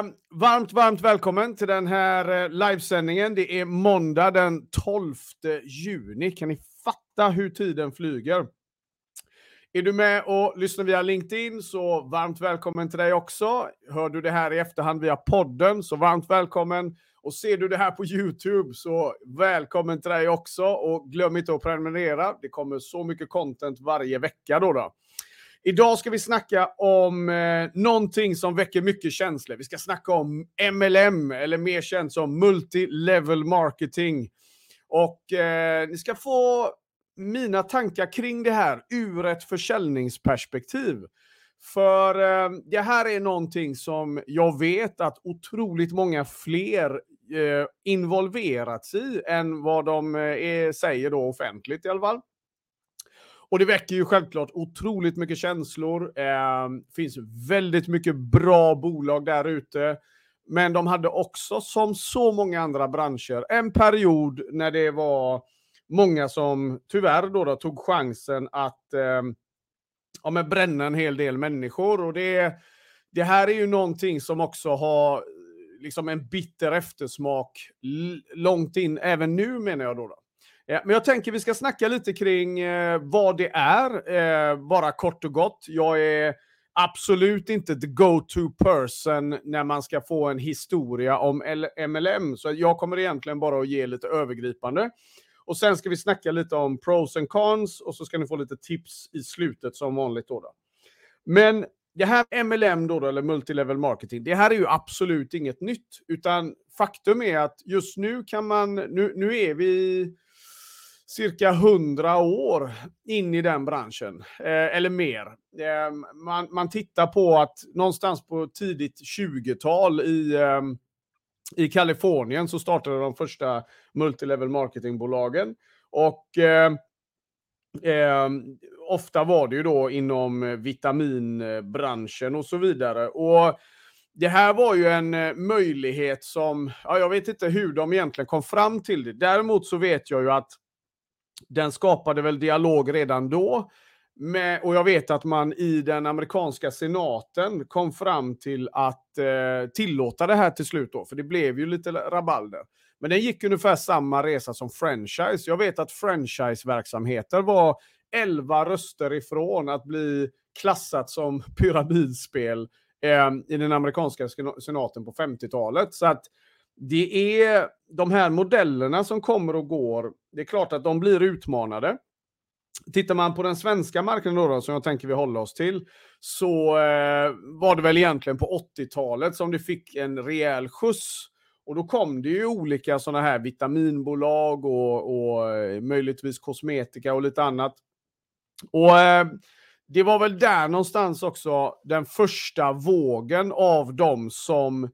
Ehm, varmt, varmt välkommen till den här eh, livesändningen. Det är måndag den 12 juni. Kan ni fatta hur tiden flyger? Är du med och lyssnar via LinkedIn så varmt välkommen till dig också. Hör du det här i efterhand via podden så varmt välkommen. Och ser du det här på YouTube så välkommen till dig också. Och glöm inte att prenumerera. Det kommer så mycket content varje vecka då. då. Idag ska vi snacka om eh, någonting som väcker mycket känslor. Vi ska snacka om MLM, eller mer känt som multi-level marketing. Och eh, ni ska få mina tankar kring det här ur ett försäljningsperspektiv. För eh, det här är någonting som jag vet att otroligt många fler eh, involverats i än vad de eh, säger då offentligt i alla fall. Och det väcker ju självklart otroligt mycket känslor. Det eh, finns väldigt mycket bra bolag där ute. Men de hade också, som så många andra branscher, en period när det var många som tyvärr då, då tog chansen att eh, ja, men bränna en hel del människor. Och det, det här är ju någonting som också har liksom en bitter eftersmak långt in, även nu menar jag då. då. Eh, men jag tänker vi ska snacka lite kring eh, vad det är, eh, bara kort och gott. Jag är absolut inte the go-to person när man ska få en historia om MLM, så jag kommer egentligen bara att ge lite övergripande. Och sen ska vi snacka lite om pros and cons och så ska ni få lite tips i slutet som vanligt. Då, då. Men det här MLM då, eller multilevel marketing, det här är ju absolut inget nytt, utan faktum är att just nu kan man, nu, nu är vi cirka 100 år in i den branschen, eh, eller mer. Eh, man, man tittar på att någonstans på tidigt 20-tal i, eh, i Kalifornien så startade de första multilevel marketingbolagen. Och eh, ofta var det ju då inom vitaminbranschen och så vidare. Och det här var ju en eh, möjlighet som, ja, jag vet inte hur de egentligen kom fram till det. Däremot så vet jag ju att den skapade väl dialog redan då. Med, och jag vet att man i den amerikanska senaten kom fram till att eh, tillåta det här till slut då, för det blev ju lite rabalder. Men den gick ungefär samma resa som franchise. Jag vet att franchiseverksamheter var 11 röster ifrån att bli klassat som pyramidspel eh, i den amerikanska senaten på 50-talet. Så att det är de här modellerna som kommer och går. Det är klart att de blir utmanade. Tittar man på den svenska marknaden då, som jag tänker vi håller oss till, så eh, var det väl egentligen på 80-talet som det fick en rejäl skjuts. Och då kom det ju olika sådana här vitaminbolag och, och eh, möjligtvis kosmetika och lite annat. Och eh, det var väl där någonstans också den första vågen av dem som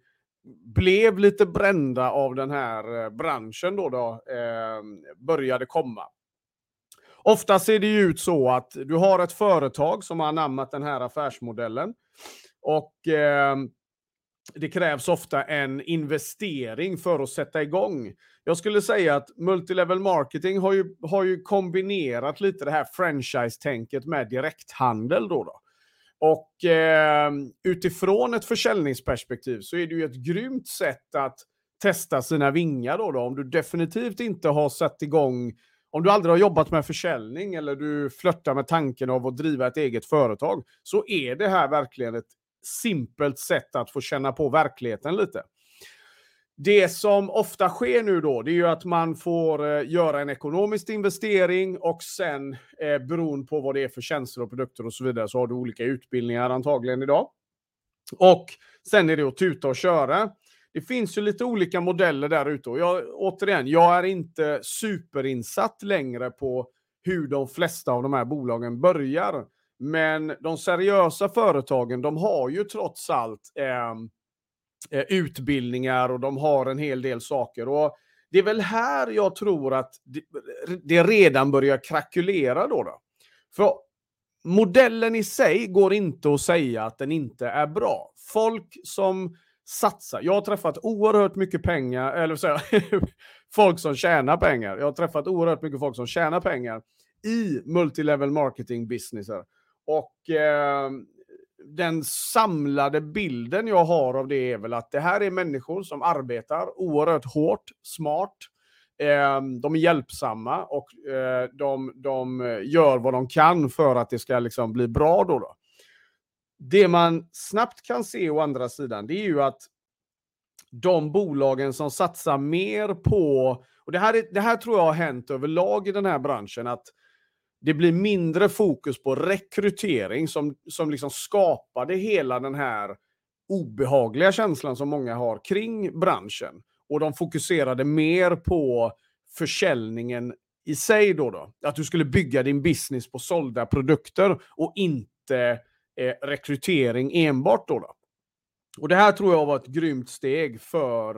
blev lite brända av den här eh, branschen då, då eh, började komma. Ofta ser det ju ut så att du har ett företag som har anammat den här affärsmodellen och eh, det krävs ofta en investering för att sätta igång. Jag skulle säga att multilevel marketing har ju, har ju kombinerat lite det här franchise-tänket med direkthandel. Då, då. Och eh, utifrån ett försäljningsperspektiv så är det ju ett grymt sätt att testa sina vingar då, då. Om du definitivt inte har satt igång, om du aldrig har jobbat med försäljning eller du flörtar med tanken av att driva ett eget företag, så är det här verkligen ett simpelt sätt att få känna på verkligheten lite. Det som ofta sker nu då, det är ju att man får eh, göra en ekonomisk investering och sen eh, beroende på vad det är för tjänster och produkter och så vidare så har du olika utbildningar antagligen idag. Och sen är det att tuta och köra. Det finns ju lite olika modeller där ute och jag, återigen, jag är inte superinsatt längre på hur de flesta av de här bolagen börjar. Men de seriösa företagen, de har ju trots allt eh, Eh, utbildningar och de har en hel del saker. Och det är väl här jag tror att det redan börjar krackulera då. då. För modellen i sig går inte att säga att den inte är bra. Folk som satsar, jag har träffat oerhört mycket pengar, eller så folk som tjänar pengar. Jag har träffat oerhört mycket folk som tjänar pengar i multilevel marketing businesser. Och eh, den samlade bilden jag har av det är väl att det här är människor som arbetar oerhört hårt, smart, eh, de är hjälpsamma och eh, de, de gör vad de kan för att det ska liksom bli bra. Då, då Det man snabbt kan se å andra sidan, det är ju att de bolagen som satsar mer på, och det här, är, det här tror jag har hänt överlag i den här branschen, att det blir mindre fokus på rekrytering som, som liksom skapade hela den här obehagliga känslan som många har kring branschen. Och de fokuserade mer på försäljningen i sig då. då. Att du skulle bygga din business på sålda produkter och inte eh, rekrytering enbart då, då. Och det här tror jag var ett grymt steg för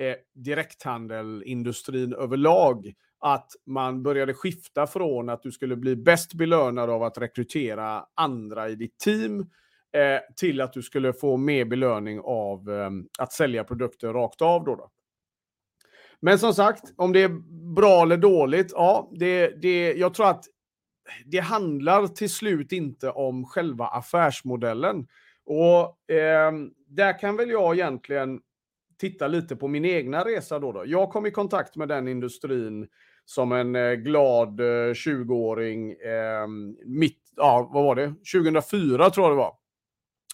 eh, direkthandelindustrin överlag att man började skifta från att du skulle bli bäst belönad av att rekrytera andra i ditt team eh, till att du skulle få mer belöning av eh, att sälja produkter rakt av. Då, då Men som sagt, om det är bra eller dåligt, ja, det, det, jag tror att det handlar till slut inte om själva affärsmodellen. Och eh, där kan väl jag egentligen titta lite på min egna resa då. då. Jag kom i kontakt med den industrin som en eh, glad 20-åring eh, ehm, mitt, ja vad var det, 2004 tror jag det var.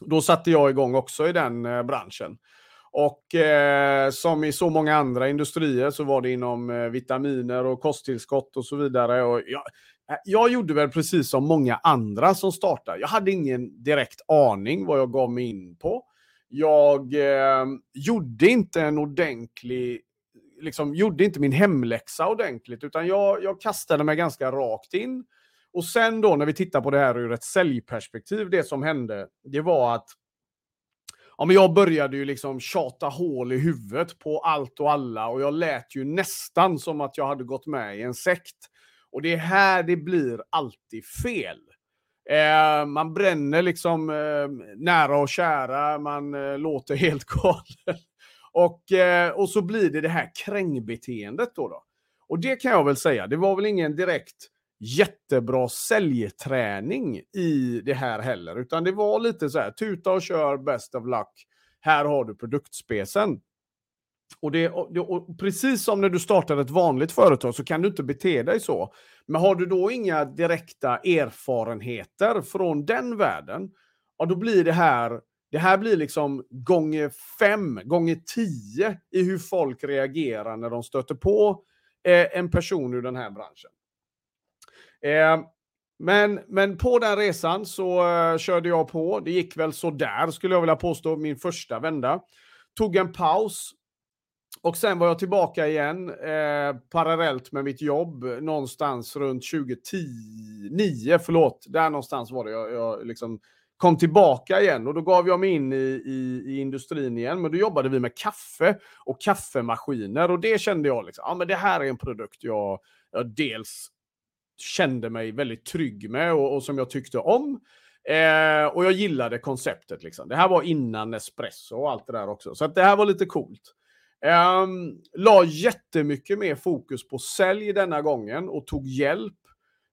Då satte jag igång också i den eh, branschen. Och eh, som i så många andra industrier så var det inom eh, vitaminer och kosttillskott och så vidare. Och jag, eh, jag gjorde väl precis som många andra som startade. Jag hade ingen direkt aning vad jag gav mig in på. Jag eh, gjorde inte en ordentlig liksom gjorde inte min hemläxa ordentligt, utan jag, jag kastade mig ganska rakt in. Och sen då när vi tittar på det här ur ett säljperspektiv, det som hände, det var att ja, men jag började ju liksom tjata hål i huvudet på allt och alla och jag lät ju nästan som att jag hade gått med i en sekt. Och det är här det blir alltid fel. Eh, man bränner liksom eh, nära och kära, man eh, låter helt galen. Och, eh, och så blir det det här krängbeteendet då, då. Och det kan jag väl säga, det var väl ingen direkt jättebra säljträning i det här heller, utan det var lite så här, tuta och kör, best of luck, här har du produktspecen. Och, det, och, och, precis som när du startar ett vanligt företag så kan du inte bete dig så. Men har du då inga direkta erfarenheter från den världen, ja, då blir det här det här blir liksom gånger fem, gånger tio i hur folk reagerar när de stöter på eh, en person ur den här branschen. Eh, men, men på den resan så eh, körde jag på. Det gick väl så där skulle jag vilja påstå, min första vända. Tog en paus. Och sen var jag tillbaka igen eh, parallellt med mitt jobb någonstans runt 2010, förlåt, där någonstans var det jag, jag liksom kom tillbaka igen och då gav jag mig in i, i, i, industrin igen. Men då jobbade vi med kaffe och kaffemaskiner och det kände jag liksom, ja men det här är en produkt jag, jag dels kände mig väldigt trygg med och, och som jag tyckte om. Eh, och jag gillade konceptet liksom. Det här var innan Espresso och allt det där också. Så att det här var lite coolt. Eh, la jättemycket mer fokus på sälj denna gången och tog hjälp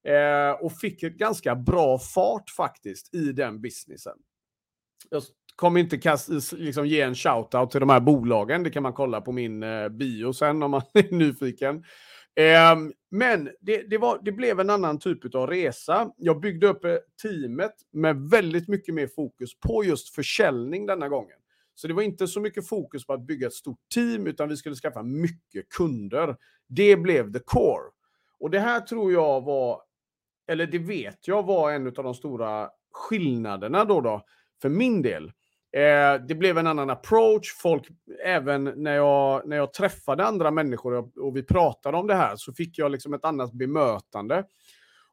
Eh, och fick ett ganska bra fart faktiskt i den businessen. Jag kommer inte kast, liksom ge en shout-out till de här bolagen. Det kan man kolla på min eh, bio sen om man är nyfiken. Eh, men det, det, var, det blev en annan typ av resa. Jag byggde upp eh, teamet med väldigt mycket mer fokus på just försäljning denna gången. Så det var inte så mycket fokus på att bygga ett stort team, utan vi skulle skaffa mycket kunder. Det blev the core. Och det här tror jag var eller det vet jag var en av de stora skillnaderna då, då för min del. Eh, det blev en annan approach. Folk, även när jag, när jag träffade andra människor och, och vi pratade om det här, så fick jag liksom ett annat bemötande.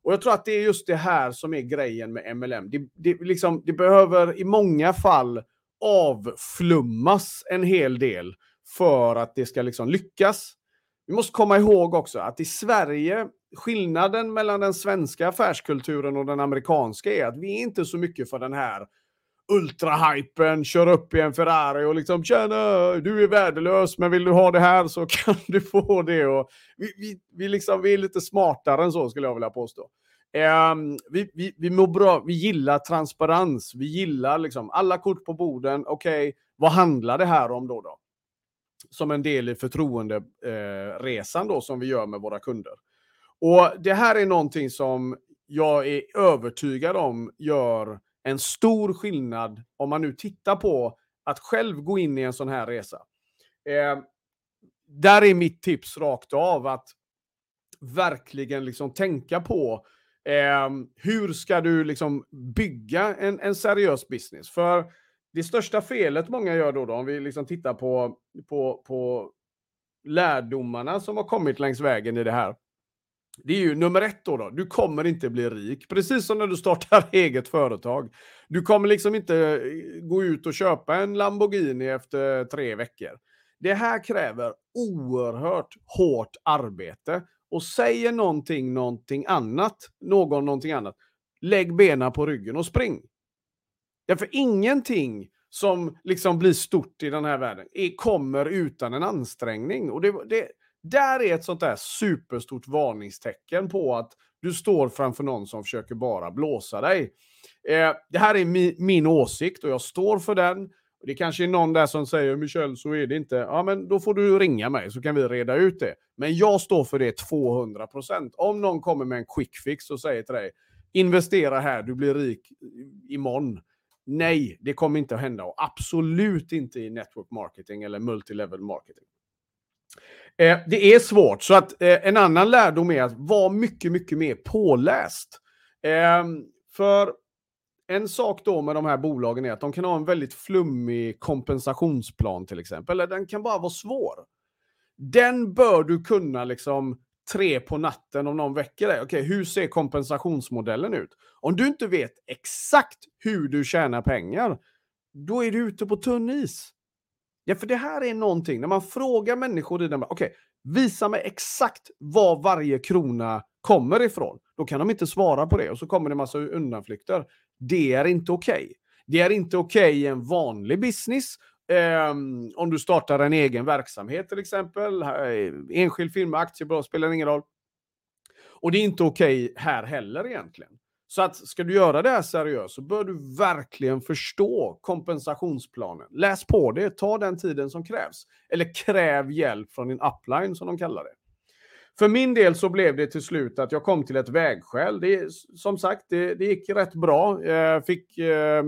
Och jag tror att det är just det här som är grejen med MLM. Det, det, liksom, det behöver i många fall avflummas en hel del för att det ska liksom lyckas. Vi måste komma ihåg också att i Sverige skillnaden mellan den svenska affärskulturen och den amerikanska är att vi är inte så mycket för den här ultrahypen, kör upp i en Ferrari och liksom tjena, du är värdelös, men vill du ha det här så kan du få det. Och vi, vi, vi, liksom, vi är lite smartare än så skulle jag vilja påstå. Um, vi, vi, vi mår bra, vi gillar transparens, vi gillar liksom alla kort på borden. Okej, okay, vad handlar det här om då? då? Som en del i förtroenderesan då som vi gör med våra kunder. Och det här är någonting som jag är övertygad om gör en stor skillnad om man nu tittar på att själv gå in i en sån här resa. Eh, där är mitt tips rakt av att verkligen liksom tänka på eh, hur ska du liksom bygga en, en seriös business? För det största felet många gör då, då om vi liksom tittar på, på, på lärdomarna som har kommit längs vägen i det här. Det är ju nummer ett då, då. Du kommer inte bli rik. Precis som när du startar eget företag. Du kommer liksom inte eh, gå ut och köpa en Lamborghini efter tre veckor. Det här kräver oerhört hårt arbete. Och säger någonting någonting annat, någon någonting annat, lägg benen på ryggen och spring. Därför ingenting som liksom blir stort i den här världen är, kommer utan en ansträngning. Och det, det, där är ett sånt där superstort varningstecken på att du står framför någon som försöker bara blåsa dig. Eh, det här är mi, min åsikt och jag står för den. Det kanske är någon där som säger Michel, så är det inte. Ja, men då får du ringa mig så kan vi reda ut det. Men jag står för det 200 procent. Om någon kommer med en quick fix och säger till dig investera här, du blir rik imorgon. Nej, det kommer inte att hända och absolut inte i network marketing eller multilevel marketing. Eh, det är svårt, så att eh, en annan lärdom är att vara mycket, mycket mer påläst. Eh, för en sak då med de här bolagen är att de kan ha en väldigt flummig kompensationsplan till exempel, eller den kan bara vara svår. Den bör du kunna liksom tre på natten om någon väcker dig. Okej, hur ser kompensationsmodellen ut? Om du inte vet exakt hur du tjänar pengar, då är du ute på tunn is. Ja, för det här är någonting, när man frågar människor i den, okej, okay, visa mig exakt var varje krona kommer ifrån. Då kan de inte svara på det och så kommer det en massa undanflykter. Det är inte okej. Okay. Det är inte okej okay i en vanlig business. Um, om du startar en egen verksamhet till exempel, eh, enskild firma, aktiebolag, spelar ingen roll. Och det är inte okej här heller egentligen. Så att ska du göra det här seriöst så bör du verkligen förstå kompensationsplanen. Läs på det, ta den tiden som krävs. Eller kräv hjälp från din upline som de kallar det. För min del så blev det till slut att jag kom till ett vägskäl. Det, som sagt, det, det gick rätt bra. Jag fick eh,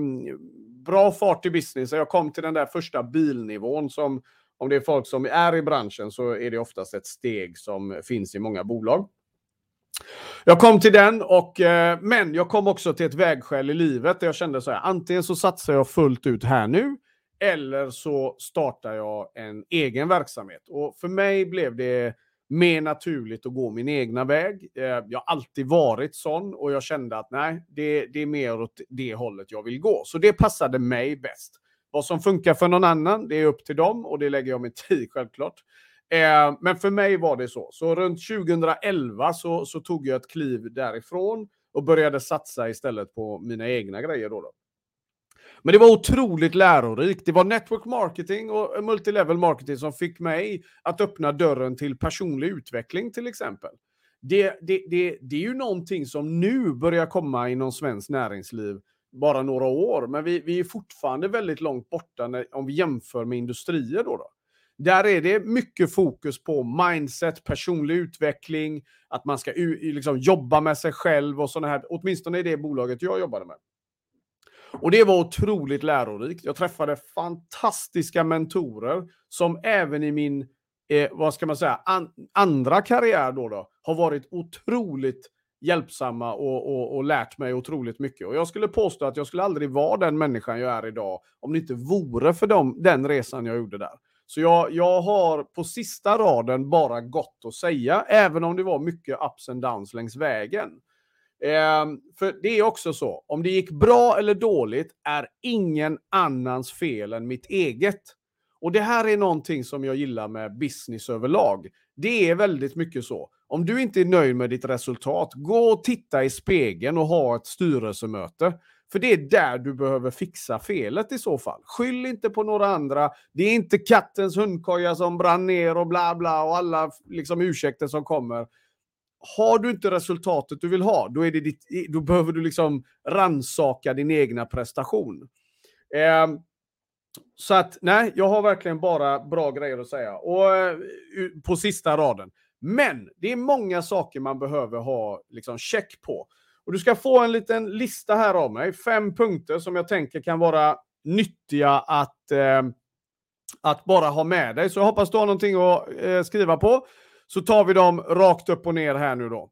bra fart i business. Jag kom till den där första bilnivån som, om det är folk som är i branschen så är det oftast ett steg som finns i många bolag. Jag kom till den, och, eh, men jag kom också till ett vägskäl i livet där jag kände så här, antingen så satsar jag fullt ut här nu, eller så startar jag en egen verksamhet. Och för mig blev det mer naturligt att gå min egna väg. Eh, jag har alltid varit sån och jag kände att nej, det, det är mer åt det hållet jag vill gå. Så det passade mig bäst. Vad som funkar för någon annan, det är upp till dem och det lägger jag mig tid självklart. Eh, men för mig var det så. Så runt 2011 så, så tog jag ett kliv därifrån och började satsa istället på mina egna grejer. Då, då. Men det var otroligt lärorikt. Det var network marketing och multilevel marketing som fick mig att öppna dörren till personlig utveckling till exempel. Det, det, det, det är ju någonting som nu börjar komma inom svenskt näringsliv bara några år, men vi, vi är fortfarande väldigt långt borta när, om vi jämför med industrier. Då, då. Där är det mycket fokus på mindset, personlig utveckling, att man ska liksom jobba med sig själv och sådana här, åtminstone i det bolaget jag jobbade med. Och det var otroligt lärorikt. Jag träffade fantastiska mentorer som även i min, eh, vad ska man säga, an, andra karriär då, då har varit otroligt hjälpsamma och, och, och, lärt mig otroligt mycket. Och jag skulle påstå att jag skulle aldrig vara den människan jag är idag om det inte vore för dem, den resan jag gjorde där. Så jag, jag har på sista raden bara gott att säga, även om det var mycket ups and downs längs vägen. Eh, för det är också så, om det gick bra eller dåligt är ingen annans fel än mitt eget. Och det här är någonting som jag gillar med business överlag. Det är väldigt mycket så. Om du inte är nöjd med ditt resultat, gå och titta i spegeln och ha ett styrelsemöte. För det är där du behöver fixa felet i så fall. Skyll inte på några andra. Det är inte kattens hundkoja som brann ner och bla bla och alla liksom ursäkter som kommer har du inte resultatet du vill ha, då, är det ditt, då behöver du liksom ransaka din egna prestation. Eh, så att nej, jag har verkligen bara bra grejer att säga. Och eh, på sista raden. Men det är många saker man behöver ha liksom, check på. Och du ska få en liten lista här av mig. Fem punkter som jag tänker kan vara nyttiga att, eh, att bara ha med dig. Så jag hoppas du har någonting att eh, skriva på. Så tar vi dem rakt upp och ner här nu då.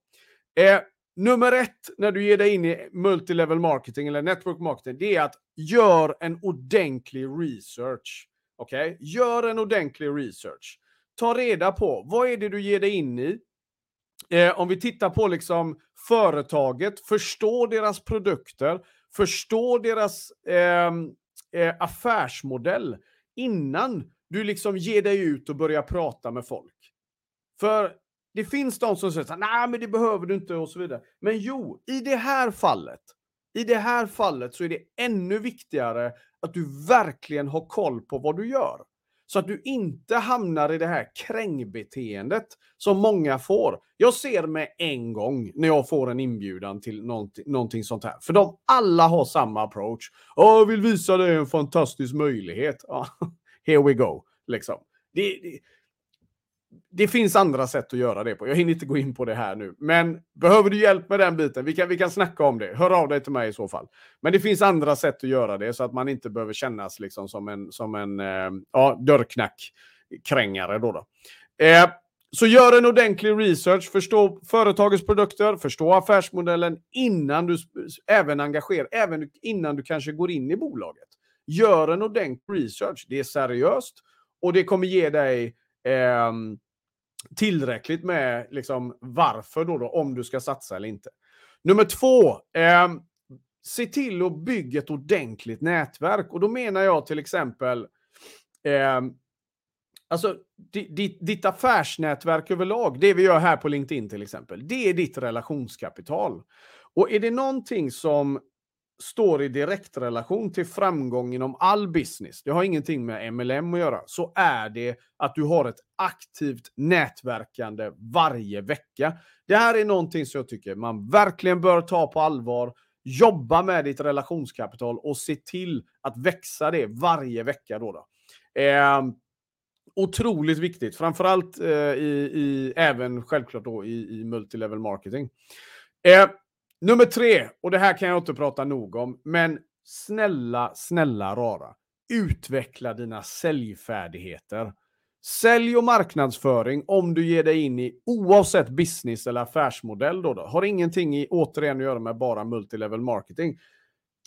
Eh, nummer ett när du ger dig in i multilevel marketing eller network marketing, det är att gör en ordentlig research. Okej? Okay? Gör en ordentlig research. Ta reda på vad är det du ger dig in i. Eh, om vi tittar på liksom företaget, förstå deras produkter, förstå deras eh, eh, affärsmodell innan du liksom ger dig ut och börjar prata med folk. För det finns de som säger nej men det behöver du inte och så vidare. Men jo, i det här fallet, i det här fallet så är det ännu viktigare att du verkligen har koll på vad du gör. Så att du inte hamnar i det här krängbeteendet som många får. Jag ser med en gång när jag får en inbjudan till någonting, någonting sånt här. För de alla har samma approach. Jag vill visa dig en fantastisk möjlighet. Here we go. Liksom. Det, det, det finns andra sätt att göra det på. Jag hinner inte gå in på det här nu. Men behöver du hjälp med den biten, vi kan, vi kan snacka om det. Hör av dig till mig i så fall. Men det finns andra sätt att göra det så att man inte behöver kännas liksom som en, som en eh, ja, dörrknackkrängare. Då, då. Eh, så gör en ordentlig research, förstå företagets produkter, förstå affärsmodellen innan du även engagerar, även innan du kanske går in i bolaget. Gör en ordentlig research. Det är seriöst och det kommer ge dig eh, tillräckligt med liksom, varför då, då, om du ska satsa eller inte. Nummer två, eh, se till att bygga ett ordentligt nätverk. Och då menar jag till exempel eh, Alltså, ditt, ditt affärsnätverk överlag, det vi gör här på LinkedIn till exempel, det är ditt relationskapital. Och är det någonting som står i direktrelation till framgång inom all business, det har ingenting med MLM att göra, så är det att du har ett aktivt nätverkande varje vecka. Det här är någonting som jag tycker man verkligen bör ta på allvar. Jobba med ditt relationskapital och se till att växa det varje vecka. Då, då. Eh, otroligt viktigt, framförallt eh, i, i, även självklart då i, i multilevel marketing. Eh, Nummer tre, och det här kan jag inte prata nog om, men snälla, snälla rara. Utveckla dina säljfärdigheter. Sälj och marknadsföring, om du ger dig in i oavsett business eller affärsmodell, då, då har ingenting i, återigen att göra med bara multilevel marketing.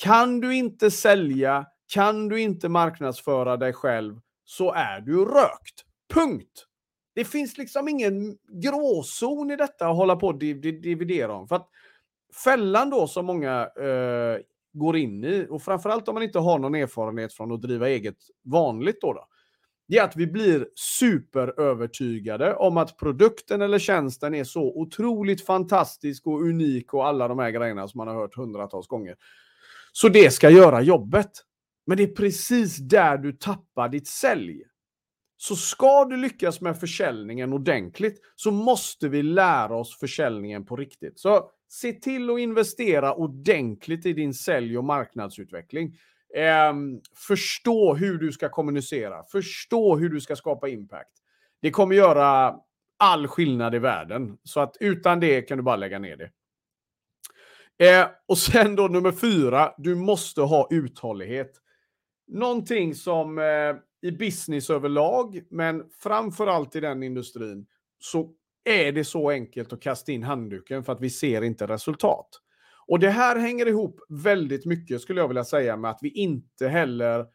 Kan du inte sälja, kan du inte marknadsföra dig själv, så är du rökt. Punkt. Det finns liksom ingen gråzon i detta att hålla på och dividera om. För att fällan då som många eh, går in i, och framförallt om man inte har någon erfarenhet från att driva eget vanligt då, då det är att vi blir superövertygade om att produkten eller tjänsten är så otroligt fantastisk och unik och alla de här grejerna som man har hört hundratals gånger. Så det ska göra jobbet. Men det är precis där du tappar ditt sälj. Så ska du lyckas med försäljningen ordentligt så måste vi lära oss försäljningen på riktigt. Så se till att investera ordentligt i din sälj och marknadsutveckling. Eh, förstå hur du ska kommunicera, förstå hur du ska skapa impact. Det kommer göra all skillnad i världen. Så att utan det kan du bara lägga ner det. Eh, och sen då nummer fyra, du måste ha uthållighet. Någonting som eh, i business överlag, men framförallt i den industrin, så är det så enkelt att kasta in handduken för att vi ser inte resultat. Och det här hänger ihop väldigt mycket skulle jag vilja säga med att vi inte heller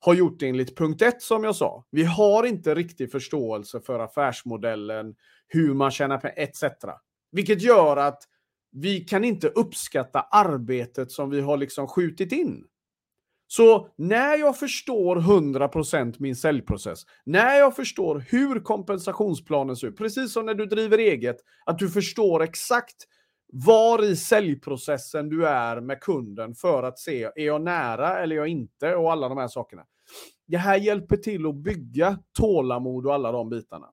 har gjort det enligt punkt ett som jag sa. Vi har inte riktig förståelse för affärsmodellen, hur man tjänar pengar etc. Vilket gör att vi kan inte uppskatta arbetet som vi har liksom skjutit in. Så när jag förstår 100% min säljprocess, när jag förstår hur kompensationsplanen ser ut, precis som när du driver eget, att du förstår exakt var i säljprocessen du är med kunden för att se, är jag nära eller är jag inte? Och alla de här sakerna. Det här hjälper till att bygga tålamod och alla de bitarna.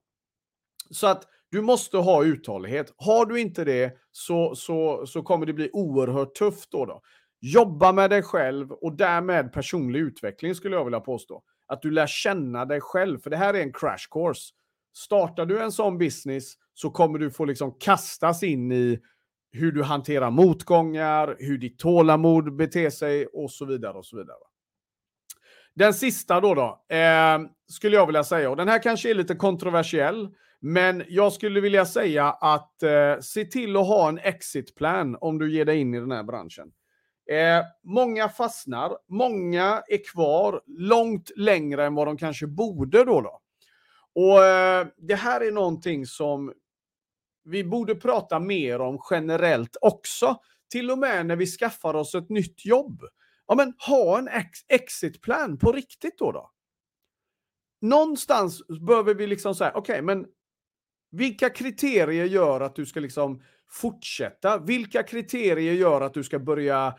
Så att Du måste ha uthållighet. Har du inte det så, så, så kommer det bli oerhört tufft då, då. Jobba med dig själv och därmed personlig utveckling skulle jag vilja påstå. Att du lär känna dig själv, för det här är en crash course. Startar du en sån business så kommer du få liksom kastas in i hur du hanterar motgångar, hur ditt tålamod beter sig och så vidare. och så vidare. Den sista då, då eh, skulle jag vilja säga, och den här kanske är lite kontroversiell, men jag skulle vilja säga att eh, se till att ha en exitplan om du ger dig in i den här branschen. Eh, många fastnar, många är kvar långt längre än vad de kanske borde då. då. Och eh, Det här är någonting som vi borde prata mer om generellt också. Till och med när vi skaffar oss ett nytt jobb. Ja, men ha en ex exitplan på riktigt då. då. Någonstans behöver vi liksom säga, okej, okay, men vilka kriterier gör att du ska liksom fortsätta? Vilka kriterier gör att du ska börja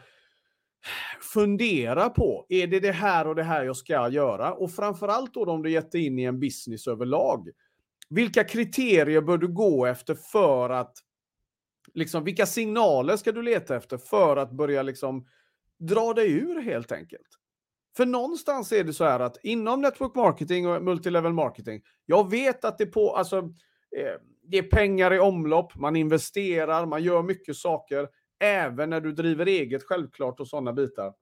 fundera på, är det det här och det här jag ska göra? Och framförallt då om du gett dig in i en business överlag. Vilka kriterier bör du gå efter för att, liksom, vilka signaler ska du leta efter för att börja liksom dra dig ur helt enkelt? För någonstans är det så här att inom network marketing och multilevel marketing, jag vet att det på, alltså, eh, det är pengar i omlopp, man investerar, man gör mycket saker, även när du driver eget självklart och sådana bitar.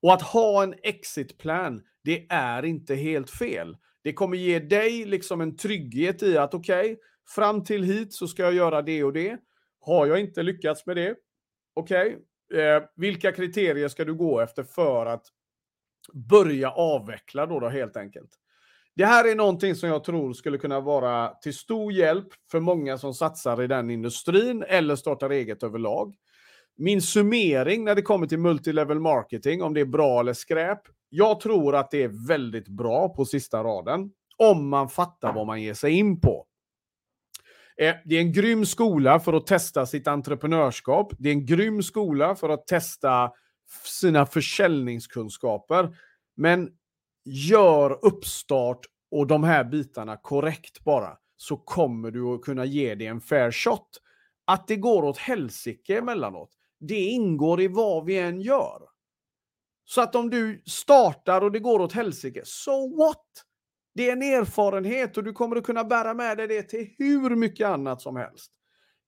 Och att ha en exitplan, det är inte helt fel. Det kommer ge dig liksom en trygghet i att okej, okay, fram till hit så ska jag göra det och det. Har jag inte lyckats med det, okej, okay, eh, vilka kriterier ska du gå efter för att börja avveckla då, då helt enkelt? Det här är någonting som jag tror skulle kunna vara till stor hjälp för många som satsar i den industrin eller startar eget överlag. Min summering när det kommer till multilevel marketing, om det är bra eller skräp. Jag tror att det är väldigt bra på sista raden, om man fattar vad man ger sig in på. Eh, det är en grym skola för att testa sitt entreprenörskap. Det är en grym skola för att testa sina försäljningskunskaper. Men gör uppstart och de här bitarna korrekt bara, så kommer du att kunna ge det en fair shot. Att det går åt helsike emellanåt, det ingår i vad vi än gör. Så att om du startar och det går åt helsike, so what? Det är en erfarenhet och du kommer att kunna bära med dig det till hur mycket annat som helst.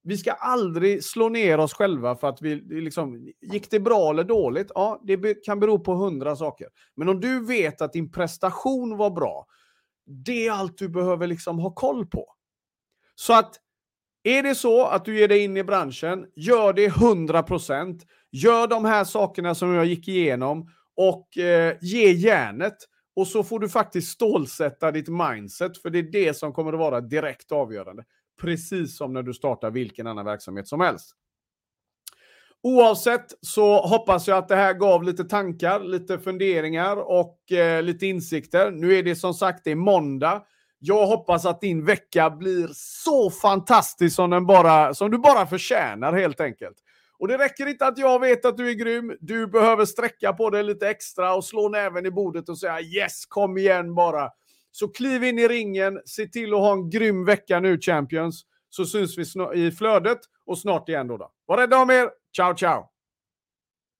Vi ska aldrig slå ner oss själva för att vi liksom, gick det bra eller dåligt? Ja, det kan bero på hundra saker. Men om du vet att din prestation var bra, det är allt du behöver liksom ha koll på. Så att är det så att du ger dig in i branschen, gör det 100%. Gör de här sakerna som jag gick igenom och eh, ge järnet. Och så får du faktiskt stålsätta ditt mindset, för det är det som kommer att vara direkt avgörande precis som när du startar vilken annan verksamhet som helst. Oavsett så hoppas jag att det här gav lite tankar, lite funderingar och eh, lite insikter. Nu är det som sagt det är måndag. Jag hoppas att din vecka blir så fantastisk som, den bara, som du bara förtjänar helt enkelt. Och det räcker inte att jag vet att du är grym. Du behöver sträcka på dig lite extra och slå näven i bordet och säga yes, kom igen bara. Så kliv in i ringen, se till att ha en grym vecka nu Champions, så syns vi i flödet och snart igen då. då. Var rädda om er, ciao ciao!